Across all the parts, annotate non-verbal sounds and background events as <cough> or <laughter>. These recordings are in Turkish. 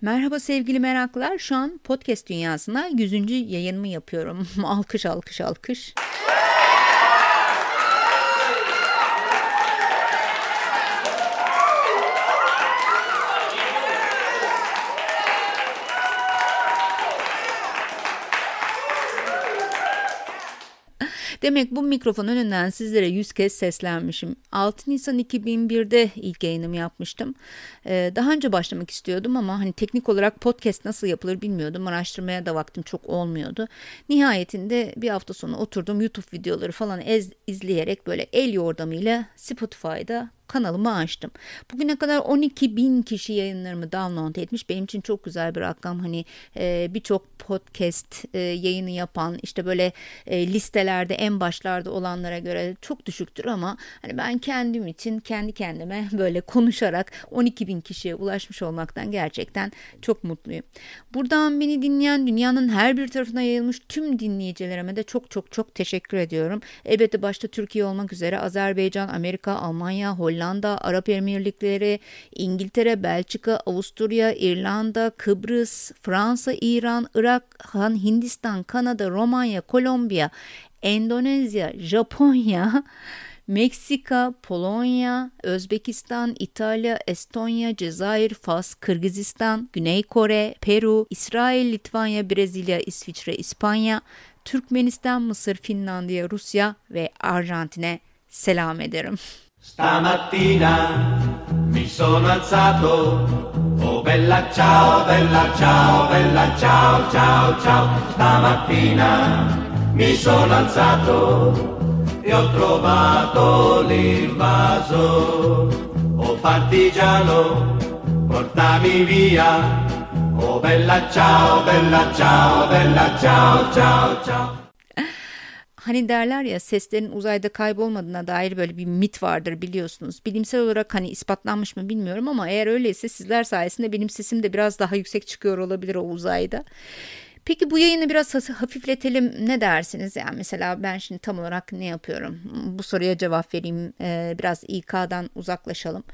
Merhaba sevgili meraklılar. Şu an podcast dünyasına 100. yayınımı yapıyorum. <laughs> alkış alkış alkış. Demek bu mikrofon önünden sizlere yüz kez seslenmişim. 6 Nisan 2001'de ilk yayınımı yapmıştım. Ee, daha önce başlamak istiyordum ama hani teknik olarak podcast nasıl yapılır bilmiyordum. Araştırmaya da vaktim çok olmuyordu. Nihayetinde bir hafta sonra oturdum YouTube videoları falan ez, izleyerek böyle el yordamıyla Spotify'da kanalımı açtım. Bugüne kadar 12 bin kişi yayınlarımı download etmiş. Benim için çok güzel bir rakam. Hani e, birçok podcast e, yayını yapan işte böyle e, listelerde en başlarda olanlara göre çok düşüktür ama hani ben kendim için kendi kendime <laughs> böyle konuşarak 12 bin kişiye ulaşmış olmaktan gerçekten çok mutluyum. Buradan beni dinleyen dünyanın her bir tarafına yayılmış tüm dinleyicilerime de çok çok çok teşekkür ediyorum. Elbette başta Türkiye olmak üzere Azerbaycan, Amerika, Almanya, Hollanda Hollanda, Arap Emirlikleri, İngiltere, Belçika, Avusturya, İrlanda, Kıbrıs, Fransa, İran, Irak, Hindistan, Kanada, Romanya, Kolombiya, Endonezya, Japonya, <laughs> Meksika, Polonya, Özbekistan, İtalya, Estonya, Cezayir, Fas, Kırgızistan, Güney Kore, Peru, İsrail, Litvanya, Brezilya, İsviçre, İspanya, Türkmenistan, Mısır, Finlandiya, Rusya ve Arjantin'e selam ederim. Stamattina mi sono alzato, oh bella ciao, bella ciao, bella ciao, ciao, ciao. Stamattina mi sono alzato e ho trovato l'invaso, oh partigiano, portami via, oh bella ciao, bella ciao, bella ciao, ciao, ciao. Hani derler ya seslerin uzayda kaybolmadığına dair böyle bir mit vardır biliyorsunuz. Bilimsel olarak hani ispatlanmış mı bilmiyorum ama eğer öyleyse sizler sayesinde benim sesim de biraz daha yüksek çıkıyor olabilir o uzayda. Peki bu yayını biraz hafifletelim ne dersiniz? Yani mesela ben şimdi tam olarak ne yapıyorum? Bu soruya cevap vereyim. Ee, biraz İK'dan uzaklaşalım.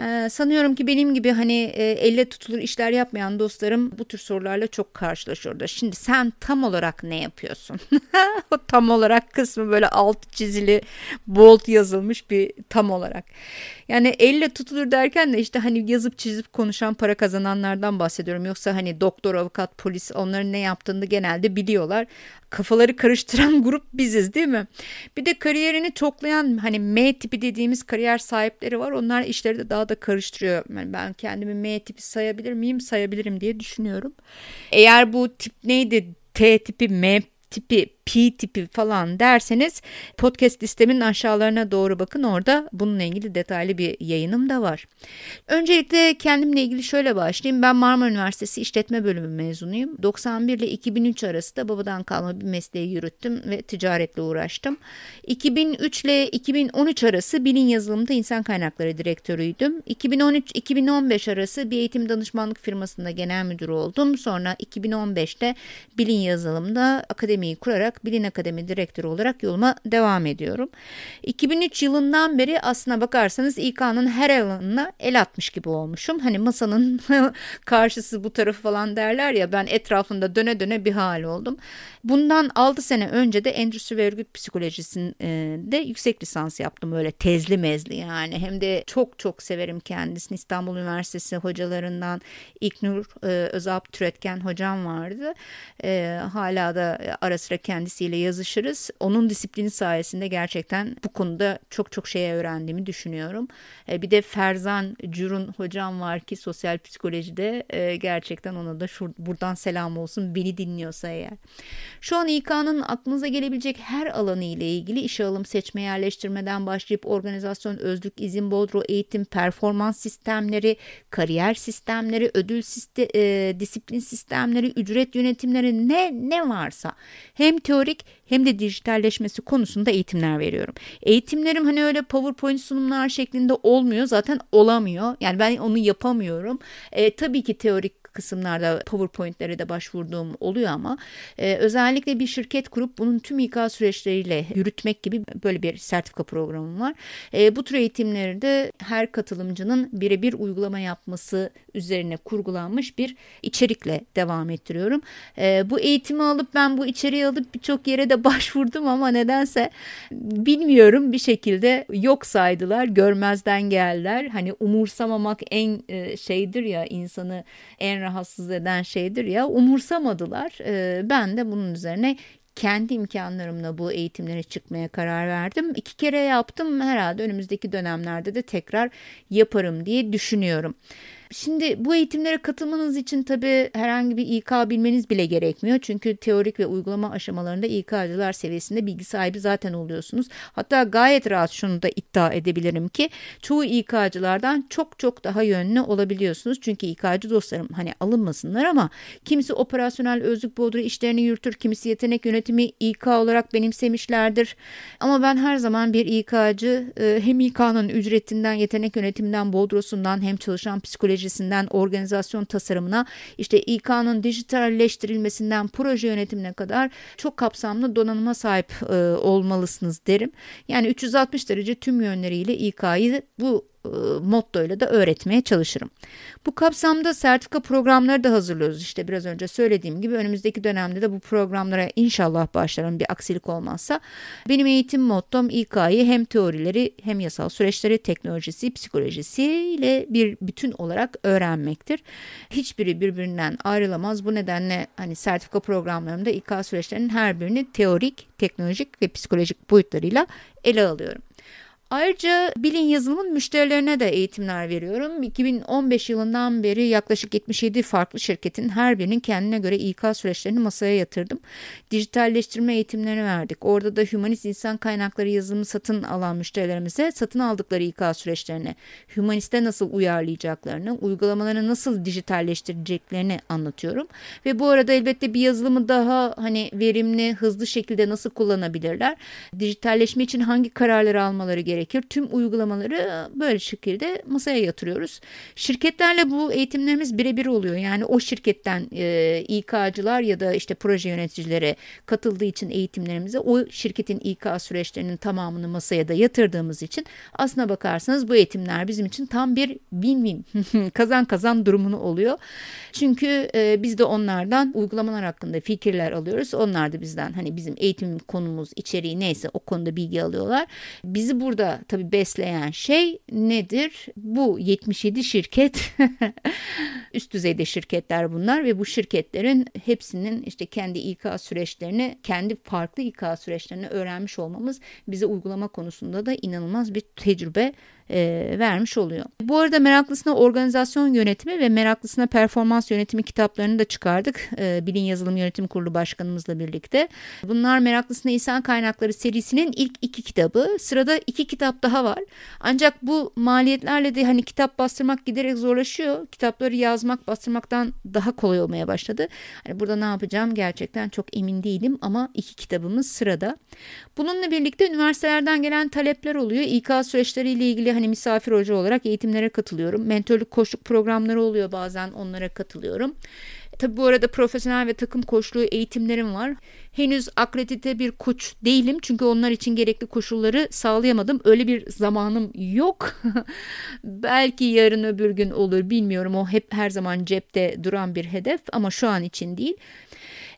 Ee, sanıyorum ki benim gibi hani e, elle tutulur işler yapmayan dostlarım bu tür sorularla çok karşılaşıyorlar. Şimdi sen tam olarak ne yapıyorsun? <laughs> o tam olarak kısmı böyle alt çizili bold yazılmış bir tam olarak. Yani elle tutulur derken de işte hani yazıp çizip konuşan para kazananlardan bahsediyorum. Yoksa hani doktor, avukat, polis onların ne yaptığını genelde biliyorlar. Kafaları karıştıran <laughs> grup biziz değil mi? Bir de kariyerini toklayan hani M tipi dediğimiz kariyer sahipleri var. Onlar işleri de daha da karıştırıyor. Yani ben kendimi M tipi sayabilir miyim? Sayabilirim diye düşünüyorum. Eğer bu tip neydi? T tipi, M tipi, P tipi falan derseniz podcast listemin aşağılarına doğru bakın orada bununla ilgili detaylı bir yayınım da var. Öncelikle kendimle ilgili şöyle başlayayım. Ben Marmara Üniversitesi İşletme Bölümü mezunuyum. 91 ile 2003 arası da babadan kalma bir mesleği yürüttüm ve ticaretle uğraştım. 2003 ile 2013 arası bilin yazılımında insan kaynakları direktörüydüm. 2013-2015 arası bir eğitim danışmanlık firmasında genel müdür oldum. Sonra 2015'te bilin yazılımda akademiyi kurarak olarak Bilin Akademi Direktörü olarak yoluma devam ediyorum. 2003 yılından beri aslına bakarsanız İK'nın her alanına el atmış gibi olmuşum. Hani masanın <laughs> karşısı bu tarafı falan derler ya ben etrafında döne döne bir hal oldum. Bundan 6 sene önce de endüstri ve örgüt psikolojisinde yüksek lisans yaptım öyle tezli mezli yani. Hem de çok çok severim kendisini İstanbul Üniversitesi hocalarından İknur e, Türetken hocam vardı. E, hala da ara sıra kendisiyle yazışırız. Onun disiplini sayesinde gerçekten bu konuda çok çok şey öğrendiğimi düşünüyorum. E, bir de Ferzan Cürun hocam var ki sosyal psikolojide e, gerçekten ona da şur, buradan selam olsun beni dinliyorsa eğer. Şu an İK'nın aklınıza gelebilecek her alanı ile ilgili işe alım, seçme, yerleştirmeden başlayıp organizasyon, özlük, izin, bodro, eğitim, performans sistemleri, kariyer sistemleri, ödül sistem, e, disiplin sistemleri, ücret yönetimleri ne ne varsa hem teorik hem de dijitalleşmesi konusunda eğitimler veriyorum. Eğitimlerim hani öyle PowerPoint sunumlar şeklinde olmuyor zaten olamıyor. Yani ben onu yapamıyorum. E, tabii ki teorik kısımlarda PowerPoint'lere de başvurduğum oluyor ama e, özellikle bir şirket kurup bunun tüm İK süreçleriyle yürütmek gibi böyle bir sertifika programım var. E, bu tür eğitimleri de her katılımcının birebir uygulama yapması üzerine kurgulanmış bir içerikle devam ettiriyorum. E, bu eğitimi alıp ben bu içeriği alıp birçok yere de <laughs> başvurdum ama nedense bilmiyorum bir şekilde yok saydılar, görmezden geldiler. Hani umursamamak en e, şeydir ya insanı en rahatsız eden şeydir ya umursamadılar. E, ben de bunun üzerine kendi imkanlarımla bu eğitimlere çıkmaya karar verdim. İki kere yaptım herhalde önümüzdeki dönemlerde de tekrar yaparım diye düşünüyorum. Şimdi bu eğitimlere katılmanız için tabii herhangi bir İK bilmeniz bile gerekmiyor. Çünkü teorik ve uygulama aşamalarında İK'cılar seviyesinde bilgi sahibi zaten oluyorsunuz. Hatta gayet rahat şunu da iddia edebilirim ki çoğu İK'cılardan çok çok daha yönlü olabiliyorsunuz. Çünkü İK'cı dostlarım hani alınmasınlar ama kimisi operasyonel özlük bodru işlerini yürütür, kimisi yetenek yönetimi İK olarak benimsemişlerdir. Ama ben her zaman bir İK'cı hem İK'nın ücretinden, yetenek yönetiminden, bodrosundan hem çalışan psikoloji stratejisinden organizasyon tasarımına işte İK'nın dijitalleştirilmesinden proje yönetimine kadar çok kapsamlı donanıma sahip e, olmalısınız derim. Yani 360 derece tüm yönleriyle İK'yı bu e, mottoyla da öğretmeye çalışırım. Bu kapsamda sertifika programları da hazırlıyoruz. İşte biraz önce söylediğim gibi önümüzdeki dönemde de bu programlara inşallah başlarım bir aksilik olmazsa. Benim eğitim mottom İK'yı hem teorileri hem yasal süreçleri, teknolojisi, psikolojisi ile bir bütün olarak öğrenmektir. Hiçbiri birbirinden ayrılamaz. Bu nedenle hani sertifika programlarımda İK süreçlerinin her birini teorik, teknolojik ve psikolojik boyutlarıyla ele alıyorum. Ayrıca Bilin yazılımın müşterilerine de eğitimler veriyorum. 2015 yılından beri yaklaşık 77 farklı şirketin her birinin kendine göre İK süreçlerini masaya yatırdım. Dijitalleştirme eğitimlerini verdik. Orada da humanist insan kaynakları yazılımı satın alan müşterilerimize satın aldıkları İK süreçlerini, humaniste nasıl uyarlayacaklarını, uygulamalarını nasıl dijitalleştireceklerini anlatıyorum. Ve bu arada elbette bir yazılımı daha hani verimli, hızlı şekilde nasıl kullanabilirler? Dijitalleşme için hangi kararları almaları gerekiyor? Gerekir. Tüm uygulamaları böyle şekilde masaya yatırıyoruz. Şirketlerle bu eğitimlerimiz birebir oluyor. Yani o şirketten e, İK'cılar ya da işte proje yöneticileri katıldığı için eğitimlerimize o şirketin İK süreçlerinin tamamını masaya da yatırdığımız için aslına bakarsanız bu eğitimler bizim için tam bir win-win <laughs> kazan kazan durumunu oluyor. Çünkü e, biz de onlardan uygulamalar hakkında fikirler alıyoruz. Onlar da bizden hani bizim eğitim konumuz içeriği neyse o konuda bilgi alıyorlar. Bizi burada tabii besleyen şey nedir? Bu 77 şirket <laughs> üst düzeyde şirketler bunlar ve bu şirketlerin hepsinin işte kendi İK süreçlerini, kendi farklı İK süreçlerini öğrenmiş olmamız bize uygulama konusunda da inanılmaz bir tecrübe e, vermiş oluyor. Bu arada meraklısına organizasyon yönetimi ve meraklısına performans yönetimi kitaplarını da çıkardık. E, Bilin Yazılım Yönetim Kurulu Başkanımızla birlikte. Bunlar meraklısına insan kaynakları serisinin ilk iki kitabı. Sırada iki kitap daha var. Ancak bu maliyetlerle de hani kitap bastırmak giderek zorlaşıyor. Kitapları yazmak bastırmaktan daha kolay olmaya başladı. Hani burada ne yapacağım gerçekten çok emin değilim ama iki kitabımız sırada. Bununla birlikte üniversitelerden gelen talepler oluyor. İK süreçleriyle ilgili hani misafir hoca olarak eğitimlere katılıyorum. Mentorluk koçluk programları oluyor bazen onlara katılıyorum. Tabi bu arada profesyonel ve takım koçluğu eğitimlerim var. Henüz akredite bir koç değilim çünkü onlar için gerekli koşulları sağlayamadım. Öyle bir zamanım yok. <laughs> Belki yarın öbür gün olur bilmiyorum. O hep her zaman cepte duran bir hedef ama şu an için değil.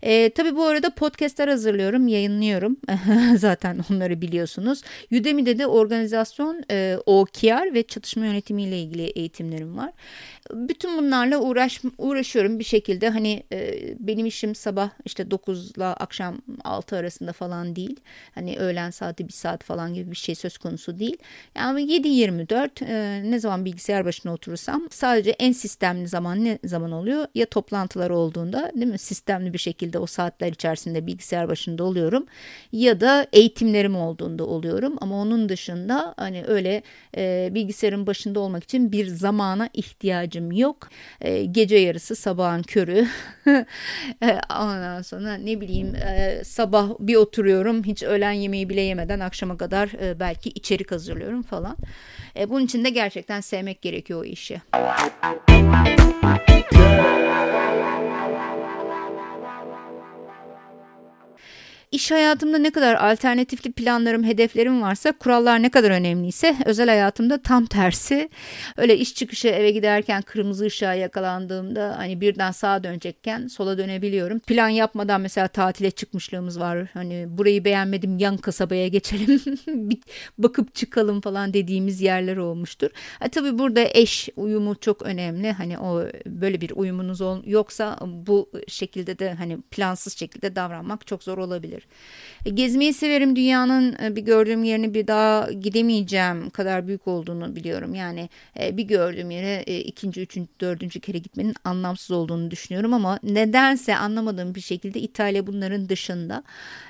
E, tabii bu arada podcastler hazırlıyorum, yayınlıyorum. <laughs> Zaten onları biliyorsunuz. Udemy'de de organizasyon, e, OKR ve çatışma yönetimiyle ilgili eğitimlerim var. Bütün bunlarla uğraş uğraşıyorum bir şekilde. Hani e, benim işim sabah işte 9 ile akşam 6 arasında falan değil. Hani öğlen saati bir saat falan gibi bir şey söz konusu değil. Yani 7-24 e, ne zaman bilgisayar başına oturursam sadece en sistemli zaman ne zaman oluyor? Ya toplantılar olduğunda değil mi? Sistemli bir şekilde şekilde o saatler içerisinde bilgisayar başında oluyorum ya da eğitimlerim olduğunda oluyorum ama onun dışında hani öyle e, bilgisayarın başında olmak için bir zamana ihtiyacım yok. E, gece yarısı sabahın körü <laughs> e, ondan sonra ne bileyim e, sabah bir oturuyorum hiç öğlen yemeği bile yemeden akşama kadar e, belki içerik hazırlıyorum falan. E, bunun için de gerçekten sevmek gerekiyor o işi. İş hayatımda ne kadar alternatifli planlarım, hedeflerim varsa, kurallar ne kadar önemliyse özel hayatımda tam tersi. Öyle iş çıkışı eve giderken kırmızı ışığa yakalandığımda hani birden sağa dönecekken sola dönebiliyorum. Plan yapmadan mesela tatile çıkmışlığımız var. Hani burayı beğenmedim yan kasabaya geçelim <laughs> bakıp çıkalım falan dediğimiz yerler olmuştur. Ha, tabii burada eş uyumu çok önemli. Hani o böyle bir uyumunuz yoksa bu şekilde de hani plansız şekilde davranmak çok zor olabilir. E, gezmeyi severim. Dünyanın e, bir gördüğüm yerini bir daha gidemeyeceğim kadar büyük olduğunu biliyorum. Yani e, bir gördüğüm yere ikinci, üçüncü, dördüncü kere gitmenin anlamsız olduğunu düşünüyorum ama nedense anlamadığım bir şekilde İtalya bunların dışında.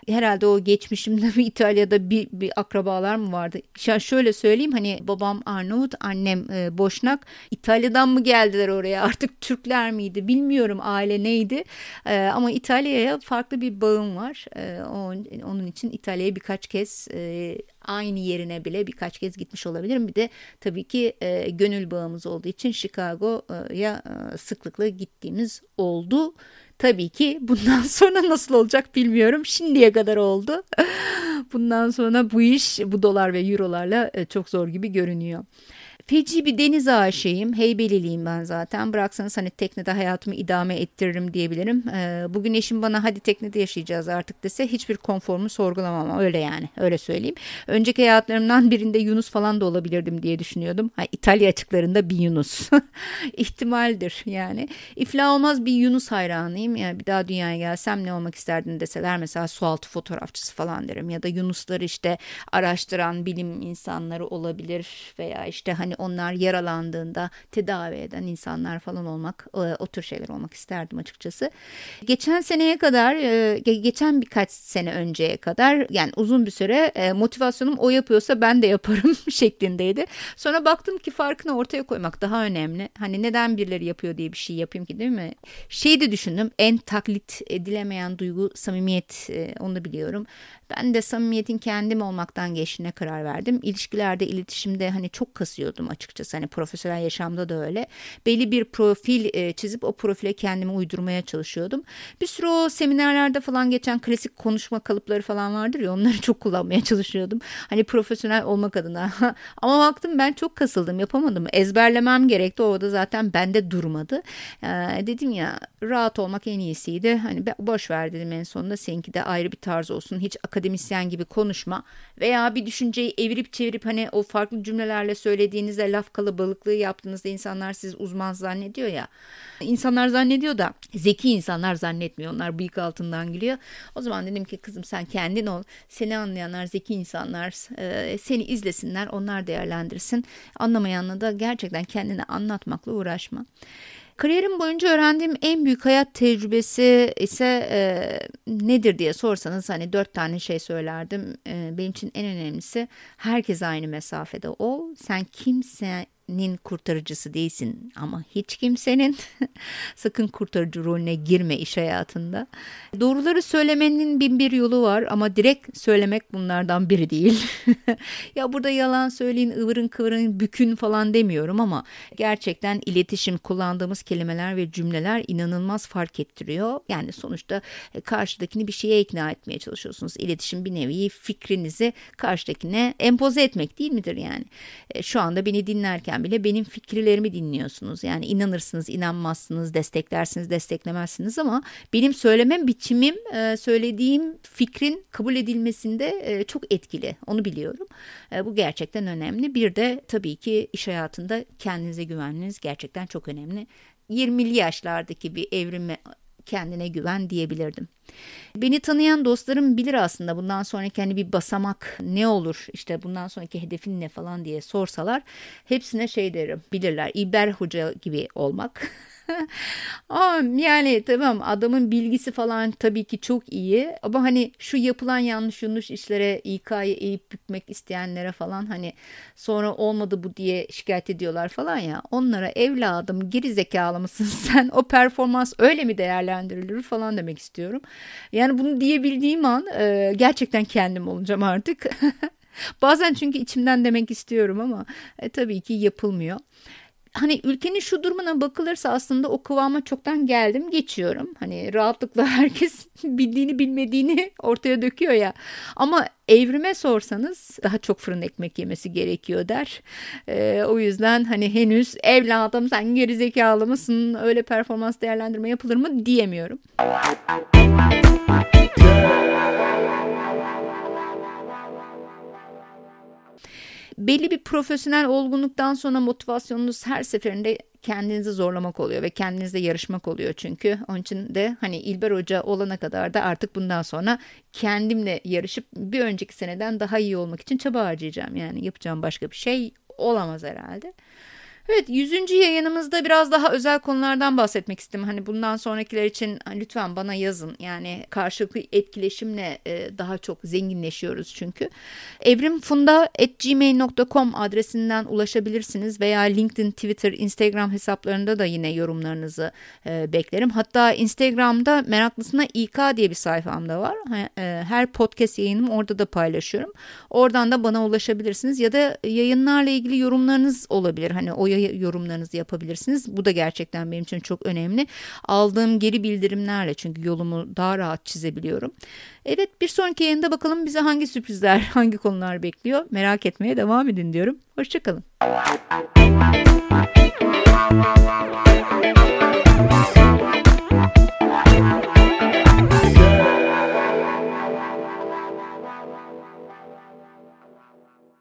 Herhalde o geçmişimde bir <laughs> İtalya'da bir, bir akrabalar mı vardı? Şöyle söyleyeyim hani babam Arnavut, annem Boşnak. İtalya'dan mı geldiler oraya? Artık Türkler miydi? Bilmiyorum aile neydi. Ama İtalya'ya farklı bir bağım var onun için İtalya'ya birkaç kez e, aynı yerine bile birkaç kez gitmiş olabilirim. Bir de tabii ki e, gönül bağımız olduğu için Chicago'ya e, sıklıkla gittiğimiz oldu. Tabii ki bundan <laughs> sonra nasıl olacak bilmiyorum. Şimdiye kadar oldu. Bundan sonra bu iş bu dolar ve eurolarla çok zor gibi görünüyor. Feci bir deniz aşığıyım. Heybeliliyim ben zaten. Bıraksanız hani teknede hayatımı idame ettiririm diyebilirim. Ee, bugün eşim bana hadi teknede yaşayacağız artık dese hiçbir konforumu sorgulamam. Öyle yani öyle söyleyeyim. Önceki hayatlarımdan birinde Yunus falan da olabilirdim diye düşünüyordum. Ha, İtalya açıklarında bir Yunus. <laughs> İhtimaldir yani. İflah olmaz bir Yunus hayranıyım. Yani bir daha dünyaya gelsem ne olmak isterdin deseler mesela sualtı fotoğrafçısı falan derim. Ya da Yunusları işte araştıran bilim insanları olabilir veya işte hani hani onlar yaralandığında tedavi eden insanlar falan olmak e, o tür şeyler olmak isterdim açıkçası. Geçen seneye kadar e, geçen birkaç sene önceye kadar yani uzun bir süre e, motivasyonum o yapıyorsa ben de yaparım <laughs> şeklindeydi. Sonra baktım ki farkını ortaya koymak daha önemli. Hani neden birileri yapıyor diye bir şey yapayım ki değil mi? Şeyi de düşündüm en taklit edilemeyen duygu samimiyet onu da biliyorum. Ben de samimiyetin kendim olmaktan geçtiğine karar verdim. İlişkilerde, iletişimde hani çok kasıyordum açıkçası. Hani profesyonel yaşamda da öyle. Belli bir profil e, çizip o profile kendimi uydurmaya çalışıyordum. Bir sürü o seminerlerde falan geçen klasik konuşma kalıpları falan vardır ya onları <laughs> çok kullanmaya çalışıyordum. Hani profesyonel olmak adına. <laughs> Ama baktım ben çok kasıldım yapamadım. Ezberlemem gerekti. Orada zaten bende durmadı. Ee, dedim ya rahat olmak en iyisiydi. Hani boş ver dedim en sonunda seninki de ayrı bir tarz olsun. Hiç akademisyen gibi konuşma veya bir düşünceyi evirip çevirip hani o farklı cümlelerle söylediğinizde laf kalabalıklığı yaptığınızda insanlar siz uzman zannediyor ya. İnsanlar zannediyor da zeki insanlar zannetmiyor. Onlar bıyık altından gülüyor. O zaman dedim ki kızım sen kendin ol. Seni anlayanlar zeki insanlar e, seni izlesinler onlar değerlendirsin. Anlamayanla da gerçekten kendine anlatmakla uğraşma. Kariyerim boyunca öğrendiğim en büyük hayat tecrübesi ise e, nedir diye sorsanız hani dört tane şey söylerdim. E, benim için en önemlisi herkes aynı mesafede ol. Sen kimse nin kurtarıcısı değilsin ama hiç kimsenin <laughs> sakın kurtarıcı rolüne girme iş hayatında. Doğruları söylemenin bin bir yolu var ama direkt söylemek bunlardan biri değil. <laughs> ya burada yalan söyleyin, ıvırın kıvırın, bükün falan demiyorum ama gerçekten iletişim kullandığımız kelimeler ve cümleler inanılmaz fark ettiriyor. Yani sonuçta e, karşıdakini bir şeye ikna etmeye çalışıyorsunuz. İletişim bir nevi fikrinizi karşıdakine empoze etmek değil midir yani? E, şu anda beni dinlerken dinlerken bile benim fikirlerimi dinliyorsunuz. Yani inanırsınız, inanmazsınız, desteklersiniz, desteklemezsiniz ama benim söyleme biçimim e, söylediğim fikrin kabul edilmesinde e, çok etkili. Onu biliyorum. E, bu gerçekten önemli. Bir de tabii ki iş hayatında kendinize güvenmeniz gerçekten çok önemli. 20'li yaşlardaki bir evrime kendine güven diyebilirdim. Beni tanıyan dostlarım bilir aslında bundan sonraki hani bir basamak ne olur işte bundan sonraki hedefin ne falan diye sorsalar hepsine şey derim bilirler İber Hoca gibi olmak. <laughs> <laughs> Ama yani tamam adamın bilgisi falan tabii ki çok iyi ama hani şu yapılan yanlış yanlış işlere İK'yı eğip bükmek isteyenlere falan hani sonra olmadı bu diye şikayet ediyorlar falan ya onlara evladım geri zekalı mısın <laughs> sen o performans öyle mi değerlendirilir falan demek istiyorum. Yani bunu diyebildiğim an e, gerçekten kendim olacağım artık. <laughs> Bazen çünkü içimden demek istiyorum ama e, tabii ki yapılmıyor hani ülkenin şu durumuna bakılırsa aslında o kıvama çoktan geldim geçiyorum. Hani rahatlıkla <laughs> herkes bildiğini bilmediğini ortaya döküyor ya. Ama evrime sorsanız daha çok fırın ekmek yemesi gerekiyor der. Ee, o yüzden hani henüz evladım sen gerizekalı mısın öyle performans değerlendirme yapılır mı diyemiyorum. Belli bir profesyonel olgunluktan sonra motivasyonunuz her seferinde kendinizi zorlamak oluyor ve kendinizle yarışmak oluyor çünkü. Onun için de hani İlber Hoca olana kadar da artık bundan sonra kendimle yarışıp bir önceki seneden daha iyi olmak için çaba harcayacağım. Yani yapacağım başka bir şey olamaz herhalde. Evet 100. yayınımızda biraz daha özel konulardan bahsetmek istedim. Hani bundan sonrakiler için lütfen bana yazın. Yani karşılıklı etkileşimle e, daha çok zenginleşiyoruz çünkü. evrimfunda.gmail.com adresinden ulaşabilirsiniz veya LinkedIn, Twitter, Instagram hesaplarında da yine yorumlarınızı e, beklerim. Hatta Instagram'da meraklısına İK diye bir sayfam da var. E, her podcast yayınımı orada da paylaşıyorum. Oradan da bana ulaşabilirsiniz ya da yayınlarla ilgili yorumlarınız olabilir. Hani o yorumlarınızı yapabilirsiniz. Bu da gerçekten benim için çok önemli. Aldığım geri bildirimlerle çünkü yolumu daha rahat çizebiliyorum. Evet bir sonraki yayında bakalım bize hangi sürprizler, <laughs> hangi konular bekliyor. Merak etmeye devam edin diyorum. Hoşçakalın. Müzik